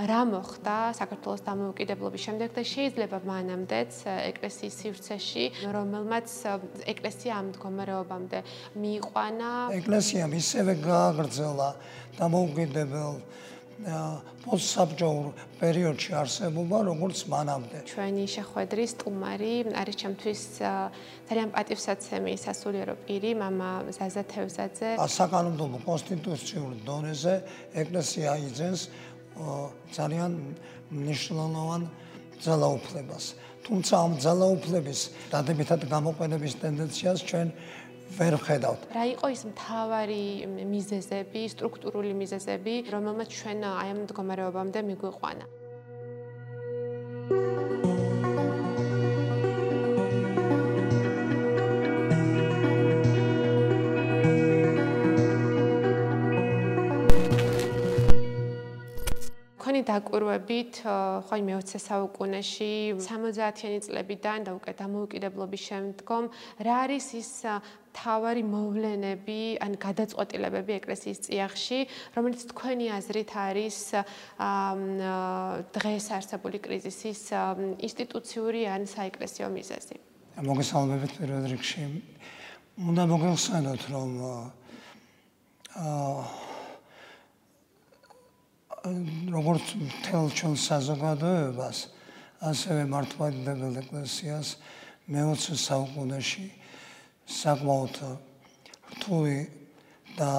რა მოხდა საქართველოს დამოუკიდებლობის შემდეგ და შეიძლება მანამდეც ეკლესიის სივრცეში რომელმაც ეკლესია ამ მდგომარეობამდე მიიყვანა ეკლესიამ ისევე გააგრძელა დამოუკიდებელ პოსტსაბჭოურ პერიოდში არსებობა, როგორც მანამდე. ჩვენი შეხვედრის სტუმარი არის ჩემთვის ძალიან პატივსაცემი სასულიერო პირი, мама ზაზა თევზაძე. საკანონმდებლო კონსტიტუციურ დონეზე ეკლესია იძენს ძალიან მნიშვნელოვან ძალაუფლებას. თუმცა ამ ძალაუფლების დადებითად გამოყენების ტენდენციას ჩვენ ვერ ხედავთ. რა იყო ის მთავარი მიზეზები, სტრუქტურული მიზეზები, რომელმაც ჩვენ აი ამ მდგომარეობამდე მიგვიყვანა? დაკვირვებით ხოლმე 20 საუკუნეში 70-იანი წლებიდან და უკვე დამოუკიდებლობის შემდგომ რა არის ის თავარი მოვლენები ან გადაწყვეტილებები ეკლესიის წიაღში, რომელიც თქვენი აზრით არის დღეს არსებული კრიზისის ინსტიტუციური ან საეკლესიო მიზეზი? მოგესალმებით პირველ რიგში. უნდა მოგეხსენოთ, რომ აა როგორც თელ ჩვენ საზოგადოებას, ასევე მართლმადიდებელ ეკლესიას მე-20 საუკუნეში საკმაოდ რთული და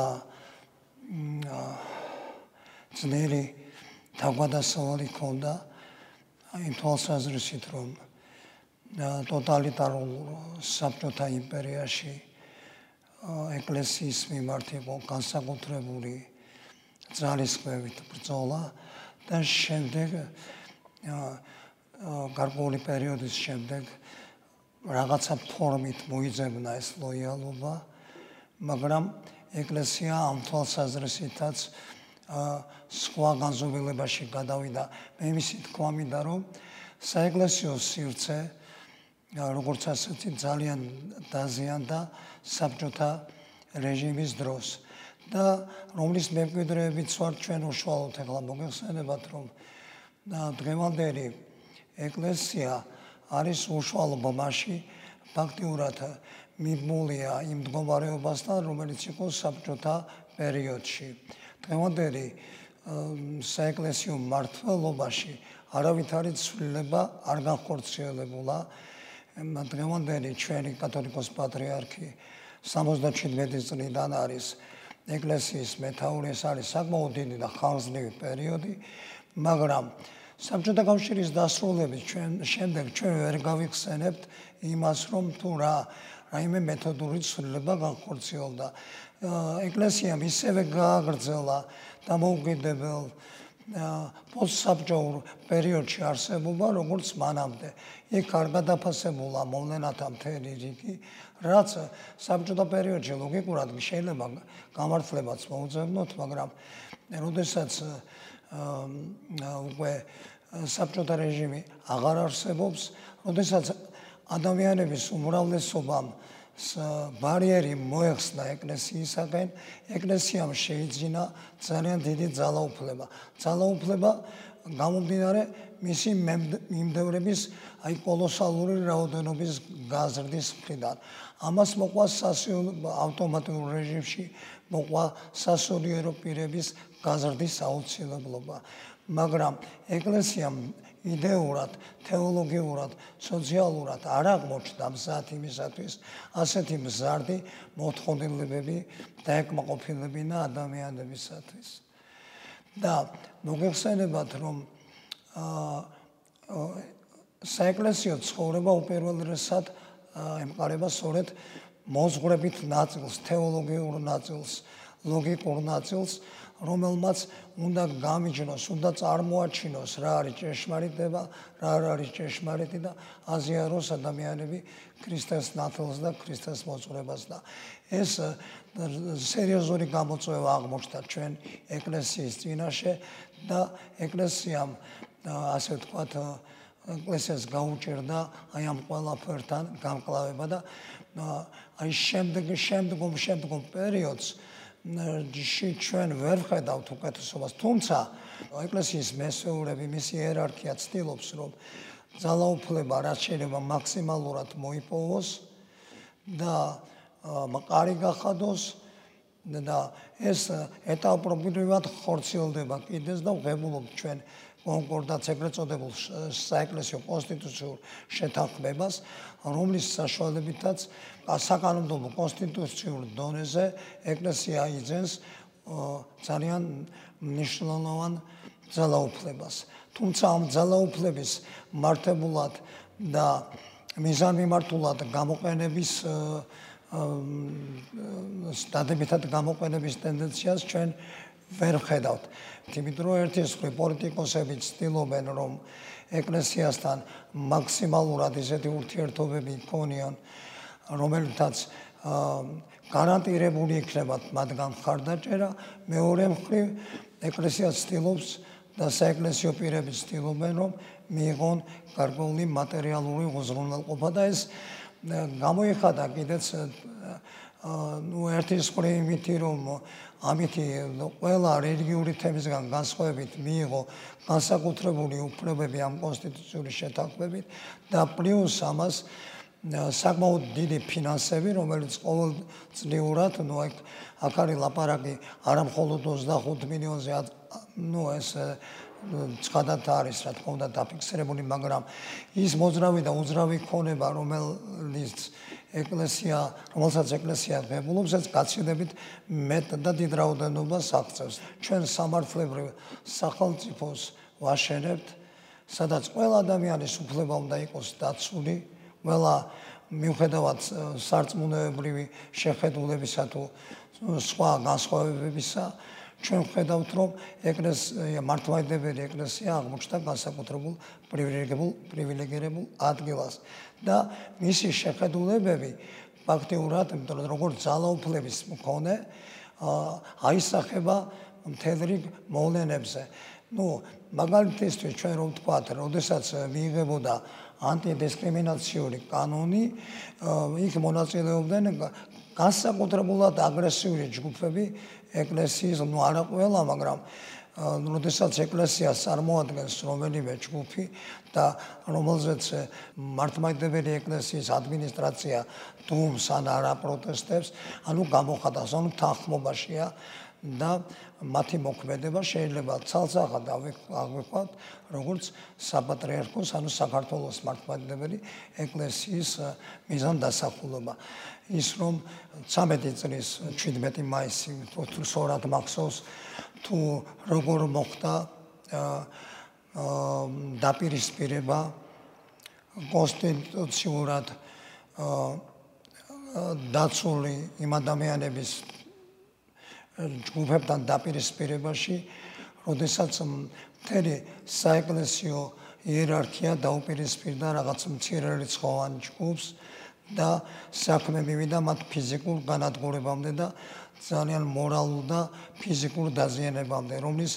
ძნელი თავგადასავალი ქონდა იმ თვალსაზრისით, რომ ტოტალიტარულ საბჭოთა იმპერიაში ეკლესიის მიმართ იყო განსაკუთრებული ძალისხმევით ბრძოლა და შემდეგ გარკვეული პერიოდის შემდეგ რაღაცა ფორმით მოიძებნა ეს ლოიალობა, მაგრამ ეკლესია ამ თვალსაზრისითაც სხვა განზომილებაში გადავიდა. მე მისი თქვა მინდა რომ საეკლესიო სივრცე როგორც ასეთი ძალიან დაზიანდა საბჭოთა რეჟიმის დროს. და რომლის მემკვიდრეებიც ვართ ჩვენ უშუალოდ ახლა მოგეხსენებათ რომ დღევანდელი ეკლესია არის უშუალო ბომაში ფაქტიურად მიმულია იმ მდგომარეობასთან რომელიც იყო საბჭოთა პერიოდში. დღევანდელი საეკლესიო მართლობაში არავითარი ცვლილება არ განხორციელებულა. დღევანდელი ჩვენი კათოლიკოს პატრიარქი 77 წლიდან არის ეკლესიის მეთაური ეს არის საკმაოდ დიდი და ხალხზნივი პერიოდი, მაგრამ საბჭოთა კავშირის დასრულების ჩვენ შემდეგ ჩვენ ვერ გავიხსენებთ იმას, რომ თუ რა რაიმე მეთოდური ცვლილება განხორციელდა. ეკლესიამ ისევე გააგრძელა და მოუგებელ პოსტსაბჭოურ პერიოდში არსებობა, როგორც მანამდე. იქ არ გადაფასებულა მოვლენათა მთელი რიგი, რაც საბჭოთა პერიოდში ლოგიკურად შეიძლება გამართლებაც მოუძებნოთ, მაგრამ როდესაც უკვე საბჭოთა რეჟიმი აღარ არსებობს, როდესაც ადამიანების უმრავლესობამ ბარიერი მოეხსნა ეკლესიისაგან, ეკლესიამ შეიძინა ძალიან დიდი ძალაუფლება. ძალაუფლება გამომდინარე მისი მიმდევრების აი კოლოსალური რაოდენობის გაზრდის მხრიდან. ამას მოყვა ავტომატურ რეჟიმში მოყვა სასულიერო პირების გაზრდის აუცილებლობა. მაგრამ ეკლესიამ იდეურად, თეოლოგიურად, სოციალურად არ აღმოჩნდა მზად იმისათვის ასეთი მზარდი მოთხოვნილებები დაეკმაყოფილებინა ადამიანებისათვის. და მოგეხსენებათ რომ აა საეკლესიო ცხოვრება უპირველეს რისად ემყარება სწორედ მოზღვრებით ნაწილს, თეოლოგიურ ნაწილს, ლოგიკურ ნაწილს, რომელმაც უნდა გამიჯნოს, უნდა წარმოაჩინოს რა არის ჭეშმარიტება, რა არ არის ჭეშმარიტი და აზიაროს ადამიანები ქრისტეს ნათელს და ქრისტეს მოძღვრებას და ეს სერიოზული გამოწვევა აღმოჩნდა ჩვენ ეკლესიის წინაშე და ეკლესიამ ასე ვთქვათ ეკლესიას გაუჭერდა აი ამ ყველაფერთან გამკლავება და აი შემდეგ შემდგომ შემდგომ პერიოდს ჩვენ ვერ ხედავთ უკეთესობას თუმცა ეკლესიის მესეურები, მისი იერარქია ცდილობს, რომ ძალაუფლება რაც შეიძლება მაქსიმალურად მოიპოვოს და მყარი გახადოს და ეს ეტაპობრივად ხორციელდება კიდეც და ვღებულობ ჩვენ კონკორდატს ეგრეთ წოდებულ საეკლესიო კონსტიტუციურ შეთანხმებას, რომლის საშუალებითაც საკანონმდებლო კონსტიტუციურ დონეზე ეკლესია იძენს ძალიან მნიშვნელოვან ძალაუფლებას. თუმცა ამ ძალაუფლების მართებულად და მიზანმიმართულად გამოყენების დადებითად გამოყენების ტენდენციას ჩვენ ვერ ხედავთ. იმიტომ რომ ერთი სხვა პოლიტიკოსები ცდილობენ რომ ეკლესიასთან მაქსიმალურად ისეთი ურთიერთობები ქონიონ, რომელთაც გარანტირებული იქნება მათგან ხარდაჭერა, მეორე მხრივ ეკლესია ცდილობს და საეკლესიო პირები ცდილობენ რომ მიიღონ გარკვეული მატერიალური უზრუნველყოფა და ეს გამოიხადა კიდეც ну ერთი სხვა იმითი რომ ამითი ყველა რელიგიური თემისგან განსხვავებით მიიღო განსაკუთრებული უფლებები ამ კონსტიტუციური შეთანხმებით და პლუს ამას საკმაოდ დიდი ფინანსები რომელიც ყოველწლიურად ну აქ აქ არის ლაპარაკი არა მხოლოდ 25 მილიონზე ну ეს ცხადად არის რა თქმა უნდა დაფიქსირებული მაგრამ ის მოძრავი და უძრავი ქონება რომელიც ეკლესია, რომელსაც ეკლესია ღებულობს, ეს გაცილებით მეტ და დიდ რაოდენობას აღწევს. ჩვენ სამართლებრივ სახელმწიფოს ვაშენებთ, სადაც ყველა ადამიანის უფლება უნდა იყოს დაცული, ყველა მიუხედავად სარწმუნოებრივი შეხედულებისა თუ სხვა განსხვავებებისა, ჩვენ ხედავთ, რომ ეკლესია მართლმადიდებელი ეკლესია აღმოჩნდა განსაკუთრებულ პრივილეგირებულ პრივილეგირებულ ადგილას და მისი შეხედულებები ფაქტიურად, იმიტომ რომ როგორც ძალაუფლების მქონე აისახება მთელ რიგ მოვლენებზე. ну, მაგალითისთვის ჩვენ რომ ვთქვათ, როდესაც მიიღებოდა ანტიდისკრიმინაციული კანონი, იქ მონაწილეობდნენ განსაკუთრებულად აგრესიული ჯგუფები ეკლესიის, ну, არა ყველა, მაგრამ როდესაც ეკლესიას წარმოადგენს რომელიმე ჯგუფი და რომელზეც მართლმადიდებელი ეკლესიის ადმინისტრაცია დუმს ან არა პროტესტებს, ანუ გამოხატავს, ანუ თანხმობაშია და მათი მოქმედება შეიძლება ცალსახად აღვიქვათ როგორც საპატრიარქოს ანუ საქართველოს მართლმადიდებელი ეკლესიის მიზანდასახულობა ის რომ 13 წლის 17 მაისი სწორად მახსოვს თუ როგორ მოხდა დაპირისპირება კონსტიტუციურად დაცული იმ ადამიანების ჯგუფებთან დაპირისპირებაში, როდესაც მთელი საეკლესიო იერარქია დაუპირისპირდა რაღაც მცირერიცხოვან ჯგუფს და საქმე მივიდა მათ ფიზიკურ განადგურებამდე და ძალიან მორალურ და ფიზიკურ დაზიანებამდე, რომლის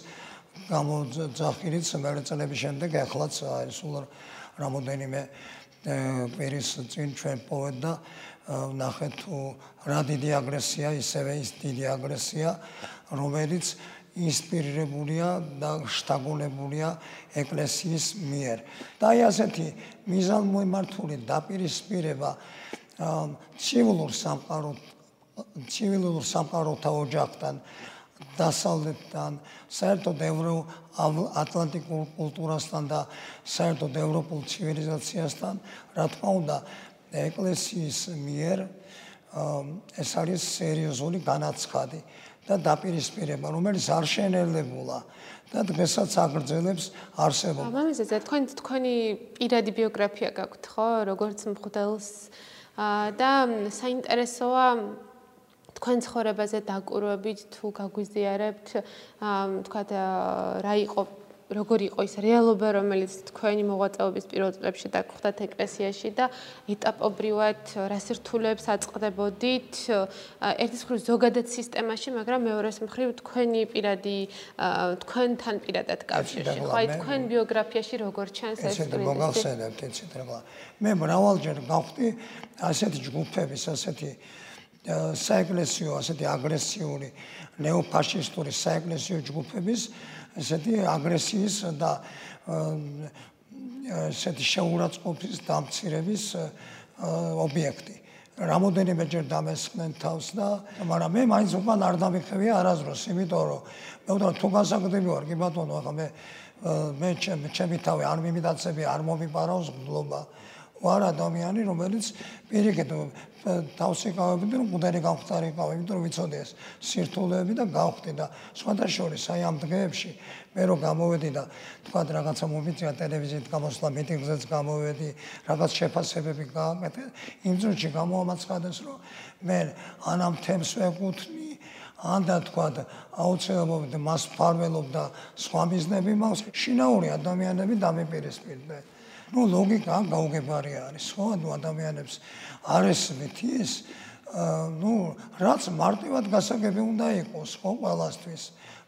გამოძახილიც მეორე წლების შემდეგ ახლაც სულ რამოდენიმე პერის წინ ჩვენ პოვეთ და ნახეთ თუ რა დიდი აგრესია, ისევე ის დიდი აგრესია, რომელიც ინსპირირებულია და შთაგონებულია ეკლესიის მიერ. და აი ასეთი მიზანმიმართული დაპირისპირება ცივილურ სამყაროთ ცივილურ სამყაროთა ოჯახთან დასავლეთთან, საერთოდ ევროატლანტიკურ კულტურასთან და საერთოდ ევროპულ ცივილიზაციასთან, რა თქმა უნდა, ეკლესიის მიერ ეს არის სერიოზული განაცხადი და დაპირისპირება, რომელიც არ შენელებულა და დღესაც აგრძელებს არსებობას. მამიზეზე, თქვენ თქვენი პირადი ბიოგრაფია გაქვთ, ხო, როგორც მღვდელს და საინტერესოა თქვენ ცხოვრებაზე დაკურვებით თუ გაგვიზიარებთ თქვათ რა იყო როგორ იყო ის რეალობა რომელიც თქვენი მოღვაწეობის პირველ წლებში დაგხვდათ ეკლესიაში და ეტაპობრივად რა სირთულეებს აწყდებოდით? ერთის მხრივ ზოგადად სისტემაში მაგრამ მეორეს მხრივ თქვენი პირადი თქვენთან პირადად კავშირში. ხო აი თქვენ ბიოგრაფიაში როგორ ჩანს ეს ეს მოგახსენებთ ეცეთ რა მე მრავალჯერ გავხდი ასეთი ჯგუფების ასეთი საეკლესიო ასეთი აგრესიული ნეოფაშისტური საეკლესიო ჯგუფების ესეთი აგრესიის და ესეთი შეურაცხყოფის დამცირების ობიექტი. რამოდენიმეჯერ დამესხნენ თავს და მაგრამ მე მაინც უკან არ დამიხევი არაზროს, იმიტომ რომ მე ვთქვა თუ გასაგები ვარ, კი ბატონო, ახლა მე მე ჩემი თავი არ მიმიტაცები, არ მომიპარავს გლობა. ვარ ადამიანი, რომელიც პირიქით თავსი გავებდი, რომ მუდარი გავხდარიყავ, იმიტომ რომ ვიცოდი ეს სირთულეები და გავხდი და სხვათა შორის აი ამ დღეებში მე რომ გამოვედი და თქვა რაღაცა მომიწია ტელევიზიით გამოსვლა მიტინგზეც გამოვედი, რაღაც შეფასებები გააკეთე, იმ წუთში გამოამაცხადეს, რომ მე ან ამ თემს ვეკუთვნი, ან და თქვა აუცილებლად მას ფარველობდა სხვა მიზნები მაქვს, შინაური ადამიანები დამეპირისპირდნენ. ну логика გაუგებარი არის ხო ანუ ადამიანებს არ ესმით ის ну რაც მარტივად გასაგები უნდა იყოს ხო ყველასთვის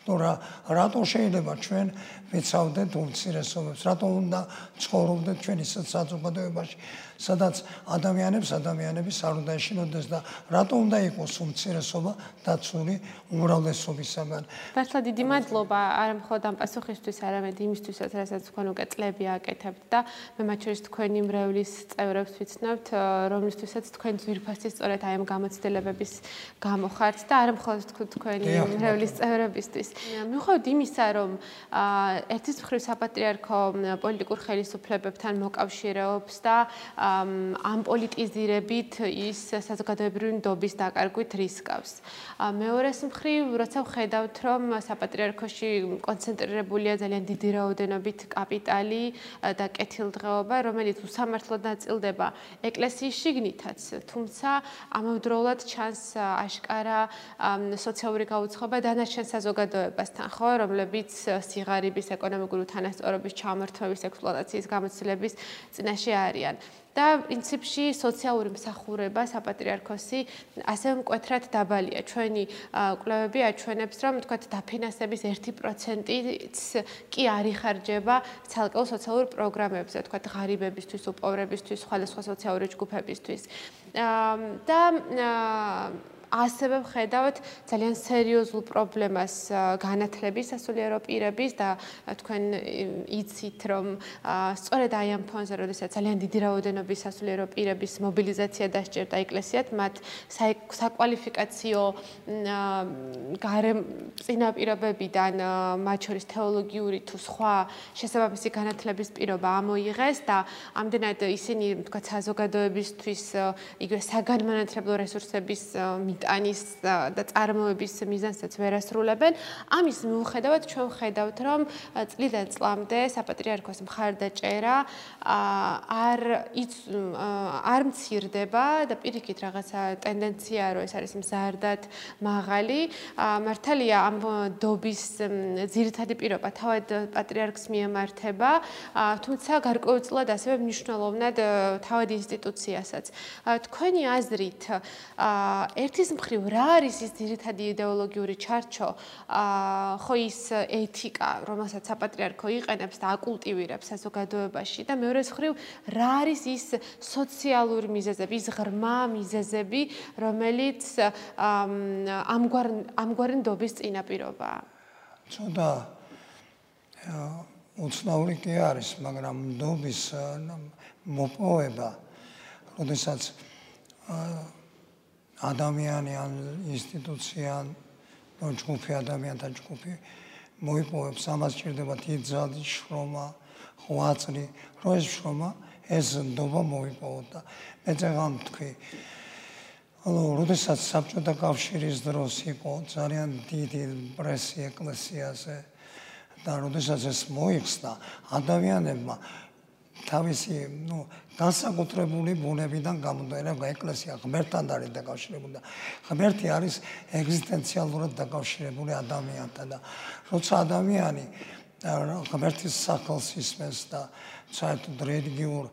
ну რა რატო შეიძლება ჩვენ ვიცავდეთ უმცირესობებს რატო უნდა ცხოვრობდეთ ჩვენ ისეთ საზოგადოებაში სადაც ადამიანებს ადამიანების არ უნდა ეშინოდეს და რატო უნდა იყოს უმცირესობა დაცული უმრავლესობისაგან. მართლა დიდი მადლობა არ მხოლოდ ამ პასუხისთვის, არამედ იმისთვისაც, რასაც თქვენ უკვე წლები აკეთებთ და მე მათ შორის თქვენი მრევლის წევრებს ვიცნობთ, რომლისთვისაც თქვენ ძვირფასი სწორედ აი ამ გამოცდილებების გამო ხართ და არ მხოლოდ თქვენი მრევლის წევრებისთვის. მიუხედავად იმისა, რომ ერთის მხრივ საპატრიარქო პოლიტიკურ ხელისუფლებებთან მოკავშირეობს და ამ პოლიტიზირებით ის საზოგადოებრივი ნდობის დაკარგვით რისკავს. მეორეს მხრივ, როცა ვხედავთ, რომ საპატრიარქოში კონცენტრირებულია ძალიან დიდი რაოდენობით კაპიტალი და კეთილდღეობა, რომელიც უსამართლოდ ნაწილდება ეკლესიის შიგნითაც, თუმცა ამავდროულად ჩანს აშკარა სოციალური გაუცხობა დანარჩენ საზოგადოებასთან, ხო, რომლებიც სიღარიბის ეკონომიკური თანასწორობის ჩამართვების ექსპლუატაციის გამოცდილების წინაშე არიან. და პრინციპში სოციალური მსახურება საპატრიარქოსი ასე მკვეთრად დაბალია. ჩვენი კვლევები აჩვენებს, რომ თქვათ დაფინანსების 1%-იც კი არ იხარჯება ცალკეულ სოციალურ პროგრამებზე, თქვათ ღარიბებისთვის, უპოვრებისთვის, სხვადასხვა სოციალური ჯგუფებისთვის. და ასევე ვხედავთ ძალიან სერიოზულ პრობლემას განათლების სასულიერო პირების და თქვენ იცით რომ სწორედ აი ამ ფონზე როდესაც ძალიან დიდი რაოდენობის სასულიერო პირების მობილიზაცია დასჭირდა ეკლესიათ მათ საკვალიფიკაციო წინაპირობებიდან მათ შორის თეოლოგიური თუ სხვა შესაბამისი განათლების პირობა ამოიღეს და ამდენად ისინი თქვა საზოგადოებისთვის იგივე საგანმანათლებლო რესურსების მიტანის და წარმოების მიზანსაც ვერასრულებენ. ამის მიუხედავად ჩვენ ვხედავთ, რომ წლიდან წლამდე საპატრიარქოს მხარდაჭერა არ არ მცირდება და პირიქით რაღაცა ტენდენცია რომ ეს არის მზარდად მაღალი. მართალია ამ დობის ძირითადი პირობა თავად პატრიარქს მიემართება, თუმცა გარკვეულწილად ასევე მნიშვნელოვნად თავად ინსტიტუციასაც. თქვენი აზრით ერთი ის მხრივ რა არის ის ძირითადი იდეოლოგიური ჩარჩო? აა ხო ის ეთიკა რომელსაც საპატრიარქო იყენებს და აკულტივირებს საზოგადოებაში და მეორე მხრივ რა არის ის სოციალური მიზეზები ის ღრმა მიზეზები რომელიც ამგვარ ამგვარი ნდობის წინაპირობაა ცოტა უცნაური კი არის მაგრამ ნდობის მოპოვება როდესაც აა ადამიანი ან ინსტიტუცია ან ჯგუფი ადამიანთა ჯგუფი მოიპოვებს ამას ჭირდება თიძალი შრომა ხვაწრი რო ეს შრომა ეს ნდობა მოიპოვოთ და მე წეგან თქვი ანუ როდესაც საბჭოთა კავშირის დროს იყო ძალიან დიდი პრესი ეკლესიაზე და როდესაც ეს მოიხსნა ადამიანებმა თავისი ნუ განსაკუთრებული ბუნებიდან გამომდინარე ეკლესია ღმერთთან არის დაკავშირებული და ღმერთი არის ეგზისტენციალურად დაკავშირებული ადამიანთან და როცა ადამიანი ღმერთის სახელს ისმენს და საერთოდ რელიგიურ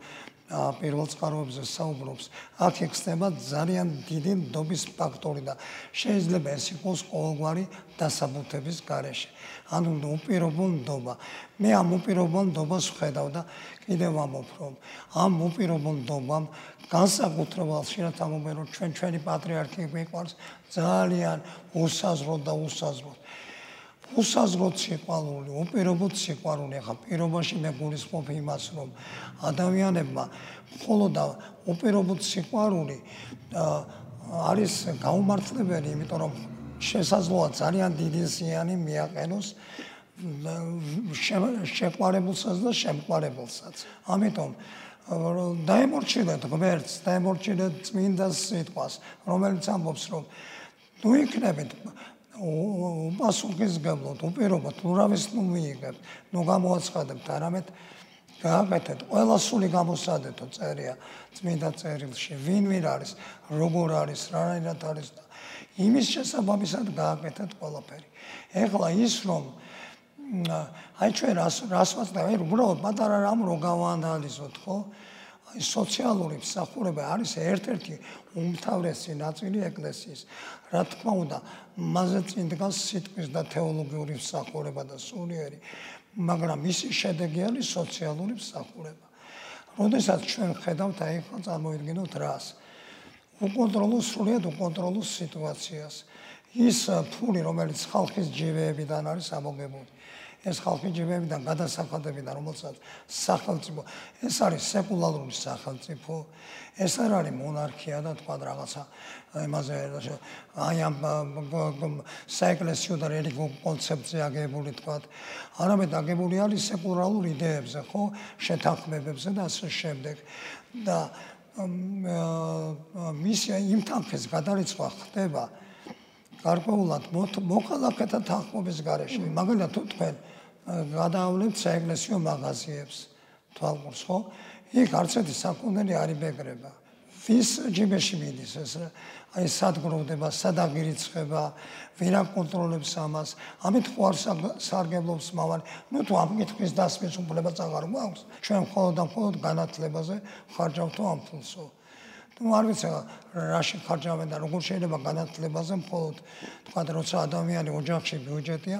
პირველ წყაროებზე საუბრობს, აქ ექცნება ძალიან დიდი ნდობის ფაქტორი და შეიძლება ეს იყოს ყოველგვარი დასაბუთების გარეშე. ანუ უპირობო ნდობა. მე ამ უპირობო ნდობას ვხედავ და კიდევ ამობ რომ ამ უპირობო ნდობამ განსაკუთრებულად შეიძლება ამობენ რომ ჩვენ ჩვენი პატრიარქი მიყვარს ძალიან უსაზრო და უსაზრო. უსაზღროდ სიყვარული, უპირობოდ სიყვარული, ახლა პირობაში მე გულისხმობ იმას, რომ ადამიანებმა მხოლოდ და უპირობოდ სიყვარული არის გაუმართლებელი, იმიტომ რომ შესაძლოა ძალიან დიდი ზიანი მიაყენოს შეყვარებულსაც და შემყვარებულსაც. ამიტომ დაემორჩილეთ ღმერთს, დაემორჩილეთ წმინდა სიტყვას, რომელიც ამბობს, რომ თუ იქნებით პასუხისგებლად, უპირობოდ, ურავის ნუ მიიღებთ, ნუ გამოაცხადებთ, არამედ გააკეთეთ ყველა სული გამოსადეთო წერია წმინდა წერილში, ვინ ვინ არის, როგორ არის, რანაირად არის და იმის შესაბამისად გააკეთეთ ყველაფერი. ეხლა ის რომ აი ჩვენ რას რას ვაცდა, აი უბრალოდ პატარა რამ რო გავაანალიზოთ, ხო? სოციალური მსახურება არის ერთ-ერთი უმთავრესი ნაწილი ეკლესიის. რა თქმა უნდა, მასზე წინ დგას სიტყვის და თეოლოგიური მსახურება და სულიერი, მაგრამ მისი შედეგი არის სოციალური მსახურება. როდესაც ჩვენ ხედავთ აი ხო წარმოიდგინოთ რას? უკონტროლო სრულიად უკონტროლო სიტუაციას. ის ფული, რომელიც ხალხის ჯიბეებიდან არის ამოგებული, ეს ხალხი ჯებებიდან გადასახადებიდან რომელსაც სახელმწიფო ეს არის სეკულარული სახელმწიფო ეს არ არის მონარქია და თქვა რაღაცა იმაზე აი ამ საეკლესიო და რელიგიურ კონცეფცია აგებული თქვა. არამედ აგებული არის სეკულარულ იდეებზე ხო შეთანხმებებზე და ასე შემდეგ. და მისია იმ თანხის გადარიცხვა ხდება გარკვეულად მოხალხეთა თანხმობის გარეშე. მაგალითად თქვენ გადაავლენთ საეკლესიო მაღაზიებს. თვალყურს ხო? იქ არც ერთი საკუთარი არ იბეგრება ვის ჯიბეში მიდის ეს აი სადგურდება სადაგირიცხება ვერა კონტროლებს ამას. ამით ხო არ სარგებლობს მავალი. ნუ თუ ამ კითხვის დასმის უფლება წაღარ გვაქვს ჩვენ მხოლოდ და მხოლოდ განათლებაზე ხარჯავთ ამ ფულსო ну არ ვიცი რაში ხარჯავენ და როგორ შეიძლება განათლებაზე მხოლოდ თქვა როცა ადამიანი ოჯახში ბიუჯეტია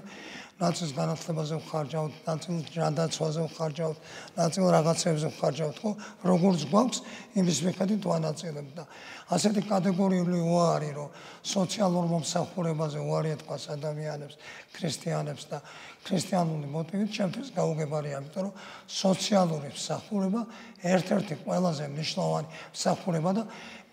ნაწილს განათლებაზე ვხარჯავთ, ნაწილს ჯანდაცვაზე ვხარჯავთ, ნაწილს რაღაცებზე ვხარჯავთ, ხო? როგორც გვაქვს, იმის მიხედვით ვანაწილებთ და ასეთი კატეგორიული უარი, რომ სოციალურ მომსახურებაზე უარი ეთქვას ადამიანებს, ქრისტიანებს და ქრისტიანული მოტივით ჩემთვის გაუგებარია, იმიტომ რომ სოციალური მსახურება ერთ-ერთი ყველაზე მნიშვნელოვანი მსახურება და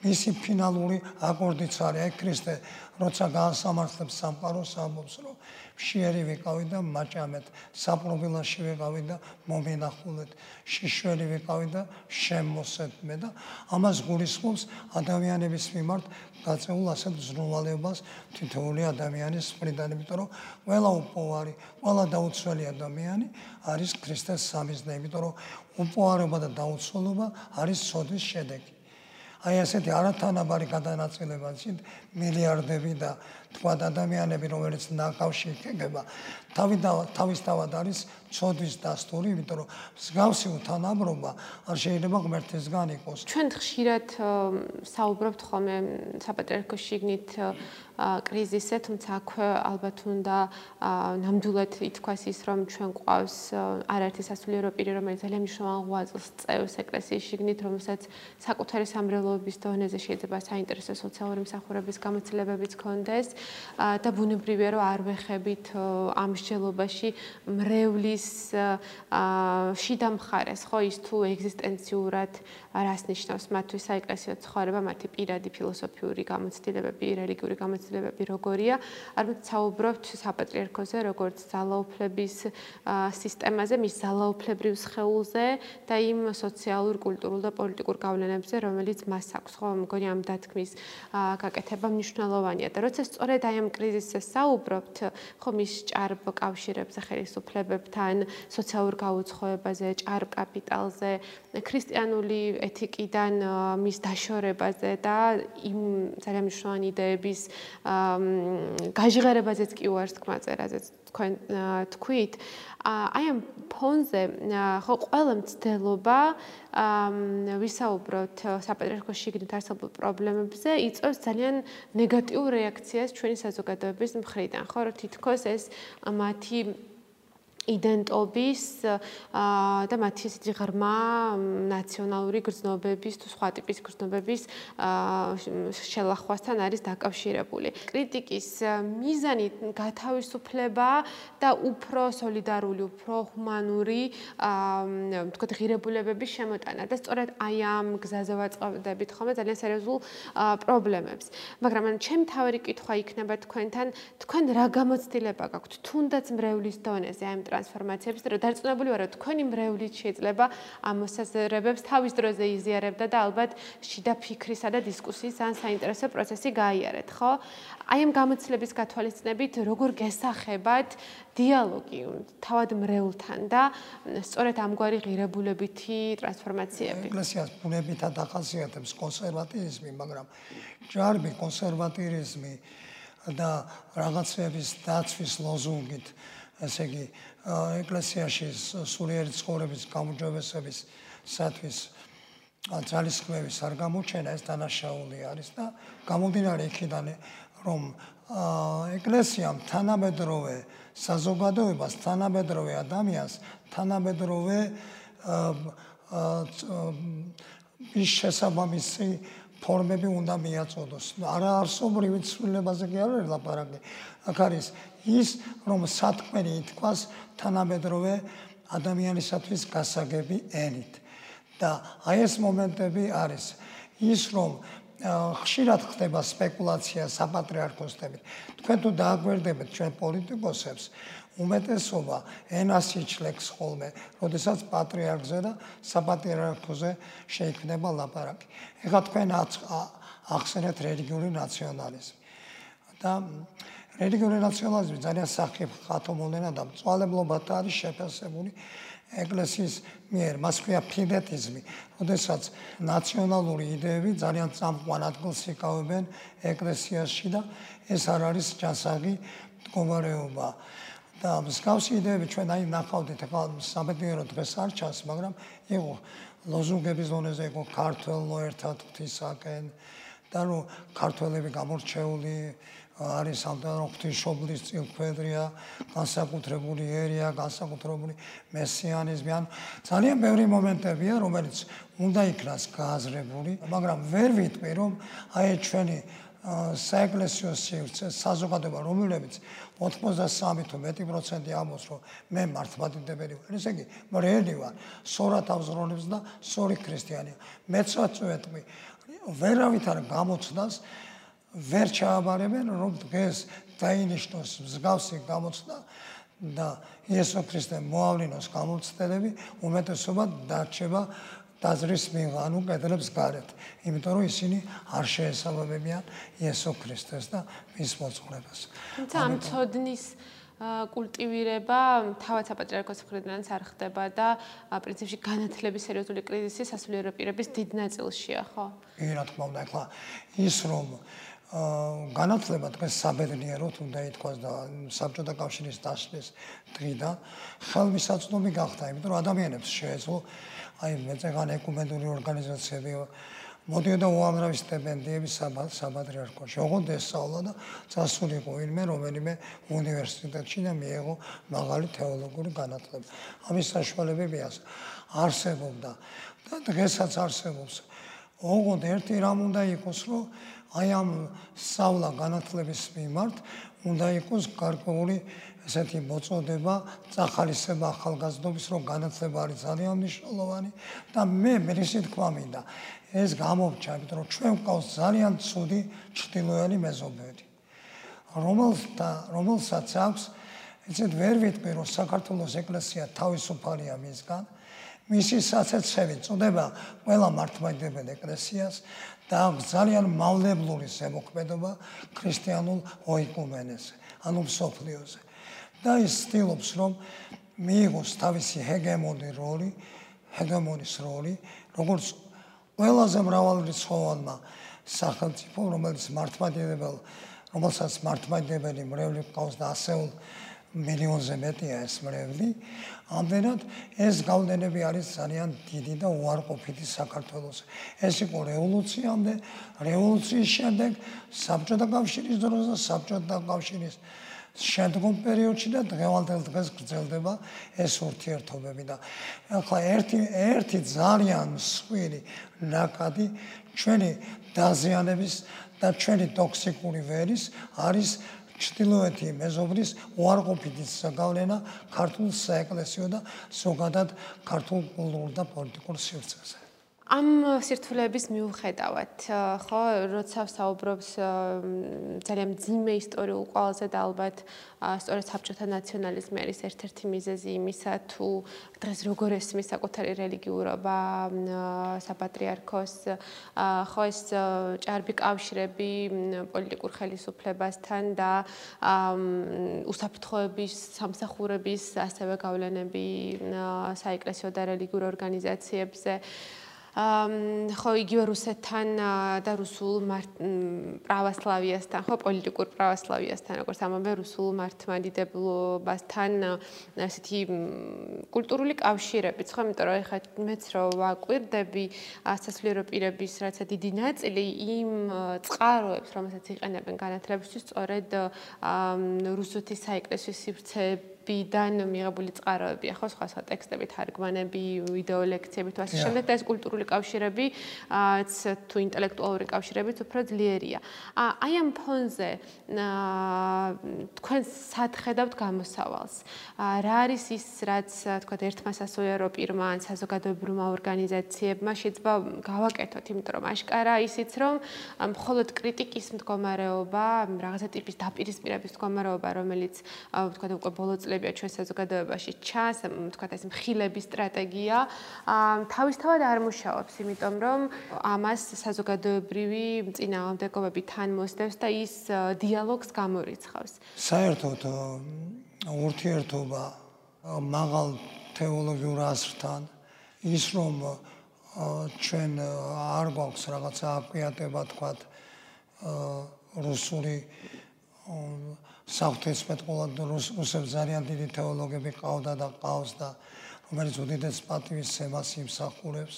მისი ფინალური აკორდიც არის აი ქრისტე, როცა გაასამართლებს სამყაროს ამბობს, რომ შეერი ვიყავი და მაჭამეთ საპრობილაში ვიყავი და მომენახულეთ. შიშველი ვიყავი და შემოსეთ მე და ამას გულისხმობს ადამიანების მიმართ გაწეულ ასეთ ზრუნვალებას თითოეული ადამიანის მხრიდან. იმიტომ რომ ყველა უპოვარი ყველა დაუცველი ადამიანი არის ქრისტეს სამიზნე. იმიტომ რომ უპოვარობა და დაუცველობა არის სოდის შედეგი. აი ასეთი არათანაბარი გადანაწილება წინ მილიარდები და თქვა ადამიანები რომელიც ნაკავში იქნება თავი და თავისთავად არის ცოდვის დასტური იმიტომ რომ მსგავსი უთანაბრობა არ შეიძლება ღმერთისგან იყოს. ჩვენ ხშირად საუბრობთ ხოლმე საპატრიარქოს შიგნით კრიზისზე თუმცა აქვე ალბათ უნდა ნამდვილად ითქვას ის რომ ჩვენ ყავს არაერთი სასულიერო პირი რომელიც ძალიან მნიშვნელოვან ღვაწლს წევს ეკლესიის შიგნით რომელსაც საკუთარი სამრელოების დონეზე შეიძლება საინტერესო სოციალური მსახურების გამოცდილებებიც ქონდეს და ბუნებრივია რომ არ ვეხებით ამ მსჯელობაში მრევლის შიდა მხარეს ხო ის თუ ეგზისტენციურად რას ნიშნავს? მათთვის საეკლესიო ცხოვრება მათი პირადი ფილოსოფიური გამოცდილებები რელიგიური გამოცდილებები როგორია? არამედ საუბრობთ საპატრიარქოზე როგორც ძალაუფლების სისტემაზე მის ძალაუფლებრივ სხეულზე და იმ სოციალურ კულტურულ და პოლიტიკურ გავლენებზე რომელიც მას აქვს. ხო მგონი ამ დათქმის გაკეთება მნიშვნელოვანია და როცა სწორედ აი ამ კრიზისზე საუბრობთ, ხომ ის ჭარბ კავშირებზე ხელისუფლებებთან, სოციალურ გაუცხოებაზე, ჭარბ კაპიტალზე, ქრისტიანული ეთიკიდან მის დაშორებაზე და იმ ძალიან მნიშვნელოვანი იდეების გაჟღერებაზეც კი უარს თქმა წერაზეც თქვენ თქვით. აი ამ ფონზე ხო ყველა მცდელობა ვისაუბროთ საპატრიარქოს შიგნით არსებულ პრობლემებზე იწვევს ძალიან ნეგატიურ რეაქციას ჩვენი საზოგადოების მხრიდან ხო რომ თითქოს ეს მათი იდენტობის და მათი ისეთი ღრმა ნაციონალური გრძნობების თუ სხვა ტიპის გრძნობების შელახვასთან არის დაკავშირებული. კრიტიკის მიზანი გათავისუფლება და უფრო სოლიდარული, უფრო ჰუმანური, თქო ღირებულებების შემოტანა და სწორედ აი ამ გზაზე ვაწყდებით ხოლმე ძალიან სერიოზულ პრობლემებს. მაგრამ ან ჩემ თავი კითხვა იქნება თქვენთან, თქვენ რა გამოცდილება გაქვთ თუნდაც მრევლის დონეზე აი ამ ტრანსფორმაციებს და დარწმუნებული ვარ რომ თქვენი მრევლით შეიძლება ამ მოსაზრებებს თავის დროზე იზიარებდა და ალბათ შიდა ფიქრისა და დისკუსიის ძალიან საინტერესო პროცესი გაიარეთ, ხო? აი ამ გამოცდილების გათვალისწინებით როგორ გესახებათ დიალოგი თავად მრევლთან და სწორედ ამგვარი ღირებულებითი ტრანსფორმაციები. ეკლესიას ბუნებითად ახასიათებს კონსერვატიზმი, მაგრამ ჯარბი კონსერვატიზმი და რაღაცების დაცვის ლოზუნგით ესე იგი ეკლესიაში სულიერი ცხოვრების გამოჯობესების სათვის ძალისხმევის არ გამოჩენა ეს დანაშაული არის და გამომდინარე იქიდან რომ ეკლესიამ თანამედროვე საზოგადოებას თანამედროვე ადამიანს თანამედროვე ის შესაბამისი ფორმები უნდა მიაწოდოს. არა არსობრივი ცვლილებაზე კი არ არის ლაპარაკი. აქ არის ის რომ სათქმელი ითქვას თანამედროვე ადამიანისათვის გასაგები ენით და აი ეს მომენტები არის ის რომ ხშირად ხდება სპეკულაცია საპატრიარქოსებით თქვენ თუ დააგვერდებთ ჩვენ პოლიტიკოსებს უმეტესობა ენას იჩლებს ხოლმე როდესაც პატრიარქზე და საპატრიარქოზე შეიქმნება ლაპარაკი. ეხლა თქვენ ახსენეთ რელიგიური ნაციონალიზმი. და რელიგიური ნაციონალიზმი ძალიან სახიფ ხათომოლენა და მწვალებლობათ არის შეფასებული ეკლესიის მიერ, მას ქვია ფიდეტიზმი, როდესაც ნაციონალური იდეები ძალიან წამყვან ადგილს იკავებენ ეკლესიაში და ეს არ არის ჯანსაღი მდგომარეობა. და მსგავსი იდეები ჩვენ აი ნახავდით, ახლა სამედირო დღეს არ ჩანს, მაგრამ იყო ლოზუნგების ზონაზე იყო ქართლო ერთად ღვთისაკენ და რომ ქართველები გამორჩეული არის სამთავრო ღვთისმშობლის წილქვედრია, განსაკუთრებული ერია, განსაკუთრებული მესიანიზმი, ან ძალიან ბევრი მომენტებია, რომელიც უნდა იქნას გააზრებული, მაგრამ ვერ ვიტყვი, რომ აი ჩვენი საეკლესიო სივრცე, საზოგადოება, რომლებიც 83 თუ მეტი პროცენტი ამბობს, რომ მე მართლმადიდებელი ვარ, ესე იგი, მრედი ვარ, სორათავს როლებს და სორი ქრისტიანია. მეც ვაწვეთყვი, ვერავით არ გამოცდას ვერ ჩააბარებენ რომ დღეს დაინიშნოს მსგავსი გამოცდა და იესო ქრისტე მოავლინოს გამოცდები უმეტესობა დარჩება დაზრის მიღანუ კედლებს გარეთ იმიტომ რომ ისინი არ შეესაბამებიან იესო ქრისტეს და მის მოძღვრებას თუმცა ამ წოდნის კულტივირება თავად საპატრიარქოს მხრიდანაც არ ხდება და პრინციპში განათლების სერიოზული კრიზისი სასულიერო პირების დიდ ნაწილშია ხო? კი რა თქმა უნდა ახლა ის რომ განათლება დღეს საბედნიეროდ უნდა ითქვას და საბჭოთა კავშირის დასვლის დღიდან ხელმისაწვდომი გახდა, იმიტომ რომ ადამიანებს შეეძლო აი მეცეგან ეკუმენური ორგანიზაციები მოდიოდა უამრავი სტიპენდიები საბადრიარქოში. ოღონდ ესწავლა და წასულიყო ვინმე რომელიმე უნივერსიტეტში და მიიღო მაღალი თეოლოგიური განათლება. ამის საშუალებები არსებობდა და დღესაც არსებობს. ოღონდ ერთი რამ უნდა იყოს, რომ აი ამ სწავლა განათლების მიმართ უნდა იყოს გარკვეული ესეთი მოწოდება, წახალისება ახალგაზრდობის, რომ განათლება არის ძალიან მნიშვნელოვანი და მე მეცი თქვა მინდა ეს გამოვჭა, იმიტომ რომ ჩვენ ყავს ძალიან ცუდი ჭtildeოელი მეზობელი. რომელთა რომელსაც აქვს ესეთ ვერ ვიტყვი რომ საქართველოს ეკლესია თავისუფალია მისგან მისი საცეცები წוდება ყველა მართლმადიდებელ ეკლესიას და ძალიან მავლებლური ზემოქმედობა ქრისტიანულ ოიკუმენეს, ანუ სოფლიოზე. და ის ცდილობს, რომ მიიღოს თავისი ჰეგემონი როლი, ჰეგემონის როლი, როგორც ყველაზე მრავალრიცხოვანმა სახელმწიფო, რომელიც მართლმადიდებელ, რომელსაც მართლმადიდებელი მრევლი ყავს და ასეულ მილიონზე მეტია ეს მრევლი. ამდენად ეს გავლენები არის ძალიან დიდი და უარყოფითი საქართველოს. ეს იყო რევოლუციამდე, რევოლუციის შემდეგ საბჭოთა კავშირის დროს და საბჭოთა კავშირის შემდგომ პერიოდში და დღევანდელ დღეს გრძელდება ეს ურთიერთობები და ახლა ერთი ერთი ძალიან მსხვილი ნაკადი ჩვენი დაზიანების და ჩვენი ტოქსიკური ვერის არის ჩtildeოეთი მეზობლის უარყოფითი გავლენა ქართულ საეკლესიო და ზოგადად ქართულ კულტურულ და პოლიტიკურ სივრცეზე. ამ სირთულეების მიუხედავად, ხო, როცა საუბრობს ძალიან ძიმე ისტორიულ ყველაზე და ალბათ სწორედ საბჭოთა ნაციონალიზმი არის ერთ-ერთი მიზეზი იმისა, თუ დღეს როგორ ესმის საკუთარი რელიგიურობა საპატრიარქოს, ხო ეს ჭარბი კავშირები პოლიტიკურ ხელისუფლებასთან და უსაფრთხოების სამსახურების ასევე გავლენები საეკლესიო და რელიგიურ ორგანიზაციებზე ხო იგივე რუსეთთან და რუსულ პრავოსლავიასთან ხო პოლიტიკურ პრავოსლავიასთან როგორც ამავე რუსულ მართლმადიდებლობასთან ასეთი კულტურული კავშირებიც ხო იმიტომ რომ ეხლა მეც რო ვაკვირდები სასულიერო პირების რაცა დიდი ნაწილი იმ წყაროებს რომელსაც იყენებენ განათლებისთვის სწორედ რუსეთის საეკლესიო სივრცეები ბიდან მიღებული წყაროებია ხო სხვა სხვა ტექსტები თარგმანები ვიდეო ლექციები თუ ასე შემდეგ და ეს კულტურული კავშირებიც თუ ინტელექტუალური კავშირებიც უფრო ძლიერია. აი ამ ფონზე თქვენ სათხედავთ გამოსავალს. რა არის ის რაც თქვა ერთმა სასულიერო პირმა ან საზოგადოებრივმა ორგანიზაციებმა შეიძლება გავაკეთოთ? იმიტომ რომ აშკარა ისიც რომ მხოლოდ კრიტიკის მდგომარეობა რაღაცა ტიპის დაპირისპირების მდგომარეობა რომელიც თქვა უკვე ბოლო წლებია ჩვენ საზოგადოებაში ჩანს, თქვა ეს მხილების სტრატეგია, თავისთავად არ მუშაობს, იმიტომ რომ ამას საზოგადოებრივი წინააღმდეგობები თან მოსდევს და ის დიალოგს გამორიცხავს. საერთოდ ურთიერთობა მაღალ თეოლოგიურ ასრთან ის რომ ჩვენ არ გვაქვს რაღაცა აკვიატება თქვა რუსული საფრთხესმეტყველად რუსებს ძალიან დიდი თეოლოგები ყავდა და ყავს და რომელიც უდიდეს პატივისცემას იმსახურებს.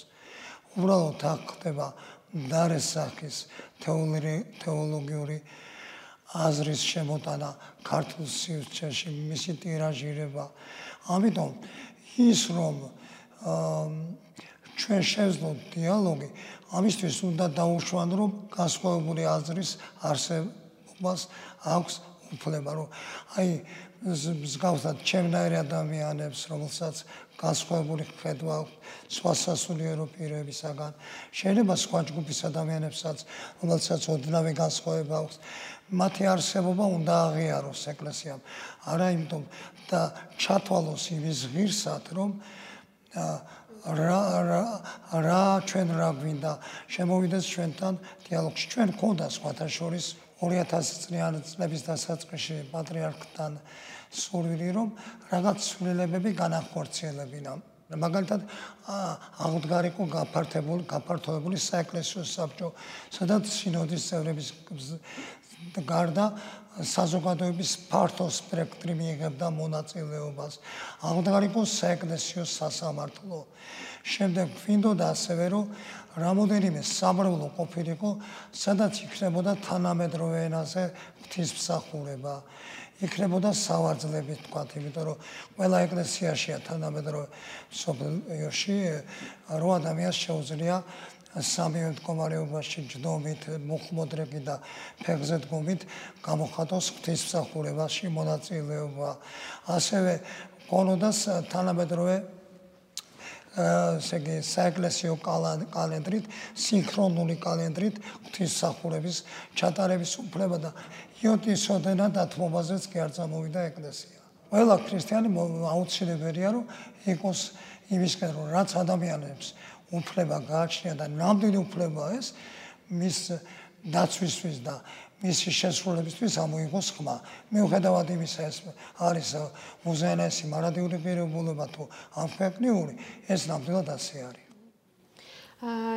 უბრალოდ აქ ხდება დარესახის თეოლოგიური აზრის შემოტანა ქართულ სივრცეში, მისი ტირაჟირება. ამიტომ ის რომ ჩვენ შევძლოთ დიალოგი, ამისთვის უნდა დაუშვან რომ გასხოვებული აზრის არსებობას აქვს უფლება რომ აი მსგავსად ჩემნაირი ადამიანებს რომელსაც გასხვებული ხედვა სხვა სასულიერო პირებისაგან შეიძლება სხვა ჯგუფის ადამიანებსაც რომელსაც ოდნავი გასხვება აქვს მათი არსებობა უნდა აღიაროს ეკლესიამ. არა იმიტომ და ჩათვალოს იმის ღირსად რომ რა რა რა ჩვენ რა გვინდა. შემოვიდეს ჩვენთან დიალოგში. ჩვენ გქონდა სხვათა შორის 2000 წლიანი წლების დასაწყისში პატრიარქთან სურვილი რომ რაღაც ცვლილებები განახორციელებინა. მაგალითად აღდგარიყო გაფართებული გაფართოებული საეკლესიო საბჭო, სადაც სინოდის წევრების გარდა საზოგადოების ფართო სპექტრი მიიღებდა მონაწილეობას. აღდგარიყო საეკლესიო სასამართლო. შემდეგ ვინდოდა ასევე რომ რამოდენიმე საბრალო ყოფილიყო, სადაც იქნებოდა თანამედროვე ენაზე ღვთისმსახურება. იქნებოდა სავარძლები, თქვა, იმიტომ რომ ყველა ეკლესიაშია თანამედროვე სოფლიოში რო ადამიანს შეუძლია სამივე მდგომარეობაში ჯდომით, მუხმოდრები და ფეხზე დგომით გამოხატოს ღვთისმსახურებაში მონაწილეობა. ასევე გონოდა თანამედროვე ესე იგი საეკლესიო კალენდრით, სინქრონული კალენდრით ღვთისმსახურების ჩატარების უფლება და იოტის ოდენა დათმობაზეც კი არ წამოვიდა ეკლესია. ყველა ქრისტიანი აუცილებელია რომ იყოს იმისკენ რომ რაც ადამიანებს უფლება გააჩნია და ნამდვილი უფლება ეს მის დაცვისთვის და მისი შესრულებისთვის ამოიღოს ხმა. მიუხედავად იმისა, ეს არის მუზეანესი მარადიული პირობულობა თუ ამფექნიური, ეს ნამდვილად ასე არის.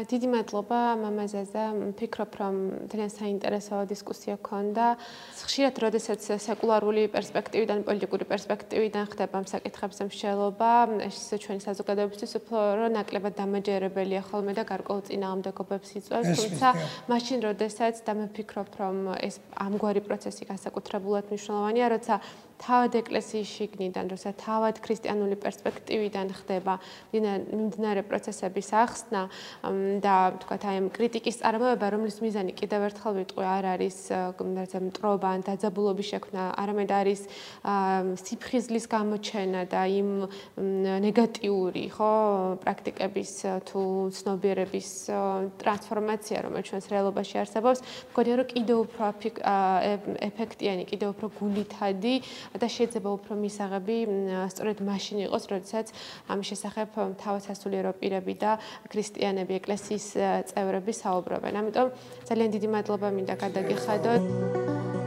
დიდი მადლობა მამაზაზა. ფიქრობ, რომ ძალიან საინტერესო დისკუსია ქონდა. ხშირად, როდესაც სეკულარული პერსპექტივიდან, პოლიტიკური პერსპექტივიდან ხდება ამ საკითხებზე მსჯელობა, ეს ჩვენი საზოგადოებისთვის უფრო რო ნაკლებად დამაჯერებელია ხოლმე და გარკვეულწინააღმდეგობებს იწვევს, თუმცა მაშინ, როდესაც დამიფიქრობ, რომ ეს ამგვარი პროცესი განსაკუთრებულად მნიშვნელოვანია, როცა თავად ეკლესიის შიგნიდან, როცა თავად ქრისტიანული პერსპექტივიდან ხდება მიმდინარე პროცესების ახსნა და თქვათ აი ამ კრიტიკის წარმოება, რომლის მიზანი კიდევ ერთხელ ვიტყვი, არ არის რაღაცა მტრობა ან დაძაბულობის შექმნა, არამედ არის სიფხიზლის გამოჩენა და იმ ნეგატიური, ხო, პრაქტიკების თუ ცნობიერების ტრანსფორმაცია, რომელიც ჩვენს რეალობაში არსებობს, მგონია რომ კიდევ უფრო ეფექტიანი, კიდევ უფრო გულითადი და შეიძლება უფრო მისაღები სწორედ მაშინ იყოს, როდესაც ამის შესახებ თავად სასულიერო პირები და ქრისტიანები, ეკლესიის წევრები საუბრობენ. ამიტომ ძალიან დიდი მადლობა მინდა გადაგიხადოთ.